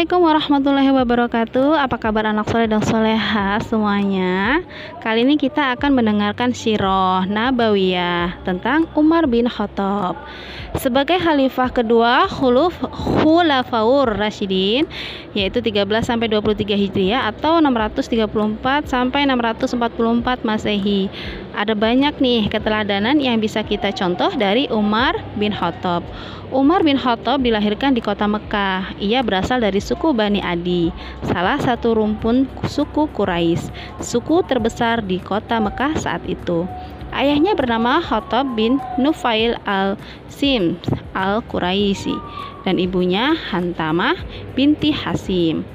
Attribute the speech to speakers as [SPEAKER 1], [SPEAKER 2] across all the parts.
[SPEAKER 1] Assalamualaikum warahmatullahi wabarakatuh. Apa kabar anak soleh dan soleha semuanya? Kali ini kita akan mendengarkan Siroh Nabawiyah Tentang Umar bin Khattab. Sebagai khalifah kedua Khuluf Khulafaur Rashidin Yaitu 13-23 Hijriah Atau 634-644 Masehi. Ada banyak nih keteladanan yang bisa kita contoh dari Umar bin Khattab. Umar bin Khattab dilahirkan di kota Mekah. Ia berasal dari suku Bani Adi, salah satu rumpun suku Quraisy, suku terbesar di kota Mekah saat itu. Ayahnya bernama Khattab bin Nufail al-Sims al-Quraisy dan ibunya Hantamah binti Hasim.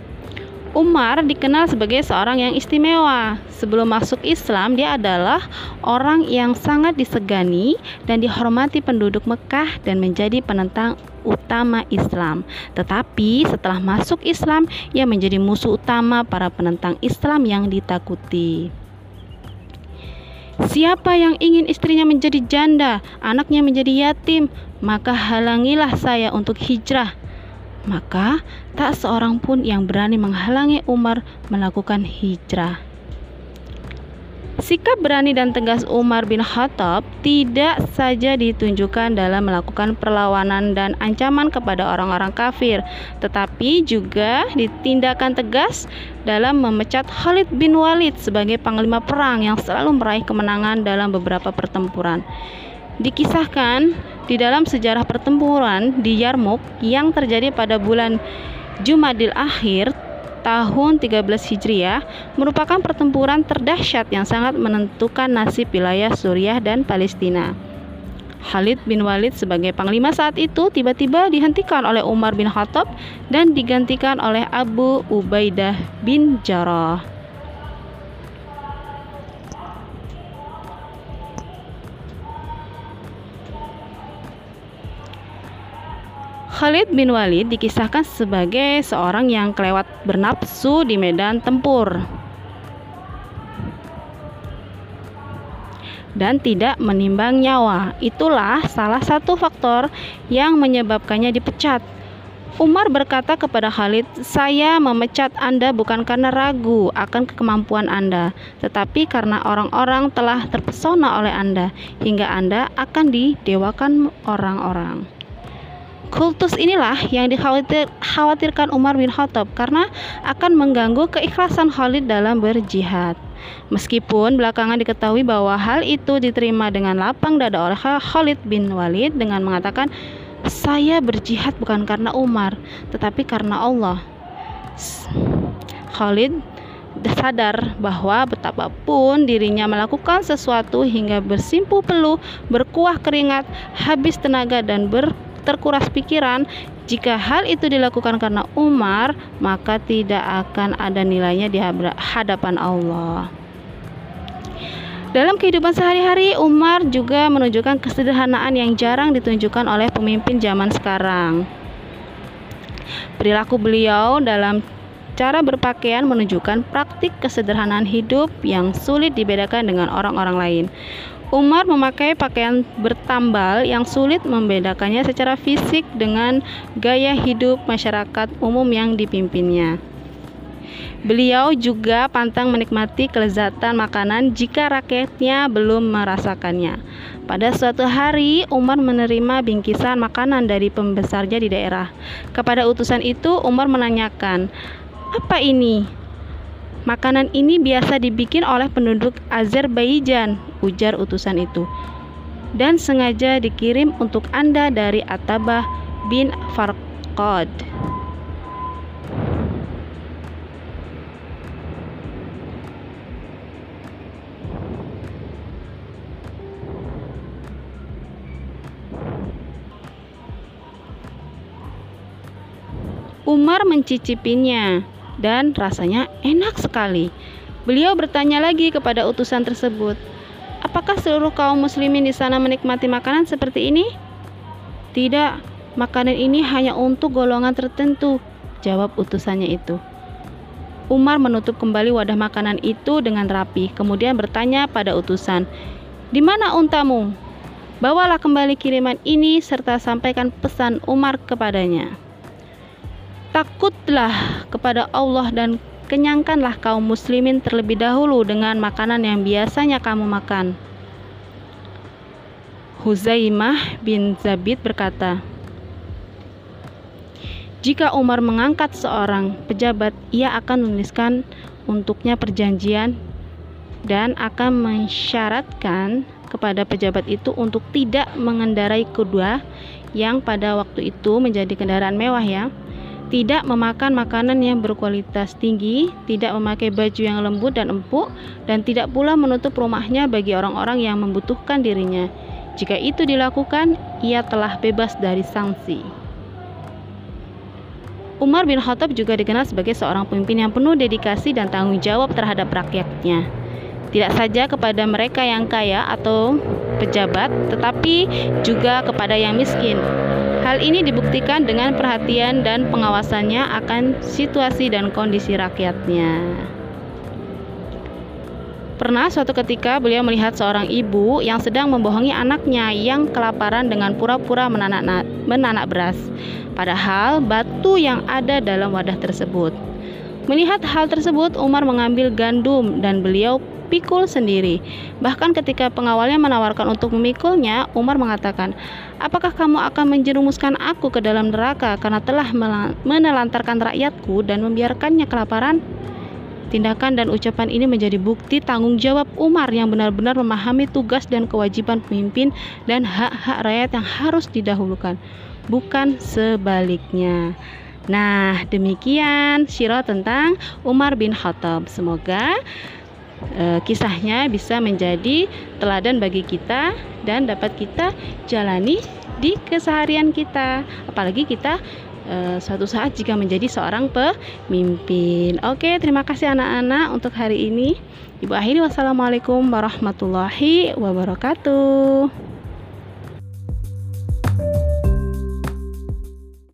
[SPEAKER 1] Umar dikenal sebagai seorang yang istimewa. Sebelum masuk Islam, dia adalah orang yang sangat disegani dan dihormati penduduk Mekah dan menjadi penentang utama Islam. Tetapi setelah masuk Islam, ia menjadi musuh utama para penentang Islam yang ditakuti. Siapa yang ingin istrinya menjadi janda, anaknya menjadi yatim, maka halangilah saya untuk hijrah maka tak seorang pun yang berani menghalangi Umar melakukan hijrah. Sikap berani dan tegas Umar bin Khattab tidak saja ditunjukkan dalam melakukan perlawanan dan ancaman kepada orang-orang kafir, tetapi juga ditindakan tegas dalam memecat Khalid bin Walid sebagai panglima perang yang selalu meraih kemenangan dalam beberapa pertempuran. Dikisahkan di dalam sejarah pertempuran di Yarmouk yang terjadi pada bulan Jumadil Akhir tahun 13 Hijriah merupakan pertempuran terdahsyat yang sangat menentukan nasib wilayah Suriah dan Palestina. Khalid bin Walid sebagai panglima saat itu tiba-tiba dihentikan oleh Umar bin Khattab dan digantikan oleh Abu Ubaidah bin Jarrah. Khalid bin Walid dikisahkan sebagai seorang yang kelewat bernafsu di medan tempur dan tidak menimbang nyawa. Itulah salah satu faktor yang menyebabkannya dipecat. Umar berkata kepada Khalid, "Saya memecat Anda bukan karena ragu akan kemampuan Anda, tetapi karena orang-orang telah terpesona oleh Anda hingga Anda akan didewakan orang-orang." Kultus inilah yang dikhawatirkan Umar bin Khattab karena akan mengganggu keikhlasan Khalid dalam berjihad. Meskipun belakangan diketahui bahwa hal itu diterima dengan lapang dada oleh Khalid bin Walid dengan mengatakan, "Saya berjihad bukan karena Umar, tetapi karena Allah." Khalid sadar bahwa betapapun dirinya melakukan sesuatu hingga bersimpuh peluh, berkuah keringat, habis tenaga dan ber terkuras pikiran, jika hal itu dilakukan karena Umar, maka tidak akan ada nilainya di hadapan Allah. Dalam kehidupan sehari-hari, Umar juga menunjukkan kesederhanaan yang jarang ditunjukkan oleh pemimpin zaman sekarang. Perilaku beliau dalam cara berpakaian menunjukkan praktik kesederhanaan hidup yang sulit dibedakan dengan orang-orang lain. Umar memakai pakaian bertambal yang sulit membedakannya secara fisik dengan gaya hidup masyarakat umum yang dipimpinnya. Beliau juga pantang menikmati kelezatan makanan jika rakyatnya belum merasakannya. Pada suatu hari, Umar menerima bingkisan makanan dari pembesarnya di daerah. Kepada utusan itu, Umar menanyakan, "Apa ini?" Makanan ini biasa dibikin oleh penduduk Azerbaijan, ujar utusan itu. Dan sengaja dikirim untuk Anda dari Atabah bin Farqad. Umar mencicipinya dan rasanya enak sekali. Beliau bertanya lagi kepada utusan tersebut, "Apakah seluruh kaum muslimin di sana menikmati makanan seperti ini?" "Tidak, makanan ini hanya untuk golongan tertentu," jawab utusannya itu. Umar menutup kembali wadah makanan itu dengan rapi, kemudian bertanya pada utusan, "Di mana untamu? Bawalah kembali kiriman ini serta sampaikan pesan Umar kepadanya." Takutlah kepada Allah dan kenyangkanlah kaum muslimin terlebih dahulu dengan makanan yang biasanya kamu makan. Huzaimah bin Zabid berkata, jika Umar mengangkat seorang pejabat, ia akan menuliskan untuknya perjanjian dan akan mensyaratkan kepada pejabat itu untuk tidak mengendarai kedua yang pada waktu itu menjadi kendaraan mewah ya tidak memakan makanan yang berkualitas tinggi, tidak memakai baju yang lembut dan empuk, dan tidak pula menutup rumahnya bagi orang-orang yang membutuhkan dirinya. Jika itu dilakukan, ia telah bebas dari sanksi. Umar bin Khattab juga dikenal sebagai seorang pemimpin yang penuh dedikasi dan tanggung jawab terhadap rakyatnya. Tidak saja kepada mereka yang kaya atau pejabat, tetapi juga kepada yang miskin. Hal ini dibuktikan dengan perhatian dan pengawasannya akan situasi dan kondisi rakyatnya. Pernah suatu ketika beliau melihat seorang ibu yang sedang membohongi anaknya yang kelaparan dengan pura-pura menanak, menanak beras, padahal batu yang ada dalam wadah tersebut. Melihat hal tersebut, Umar mengambil gandum dan beliau pikul sendiri. Bahkan ketika pengawalnya menawarkan untuk memikulnya, Umar mengatakan, "Apakah kamu akan menjerumuskan aku ke dalam neraka karena telah menelantarkan rakyatku dan membiarkannya kelaparan?" Tindakan dan ucapan ini menjadi bukti tanggung jawab Umar yang benar-benar memahami tugas dan kewajiban pemimpin dan hak-hak rakyat yang harus didahulukan, bukan sebaliknya. Nah, demikian syirah tentang Umar bin Khattab. Semoga e, kisahnya bisa menjadi teladan bagi kita dan dapat kita jalani di keseharian kita. Apalagi kita uh, suatu saat jika menjadi seorang pemimpin. Oke, terima kasih anak-anak untuk hari ini. Ibu akhiri wassalamualaikum warahmatullahi wabarakatuh.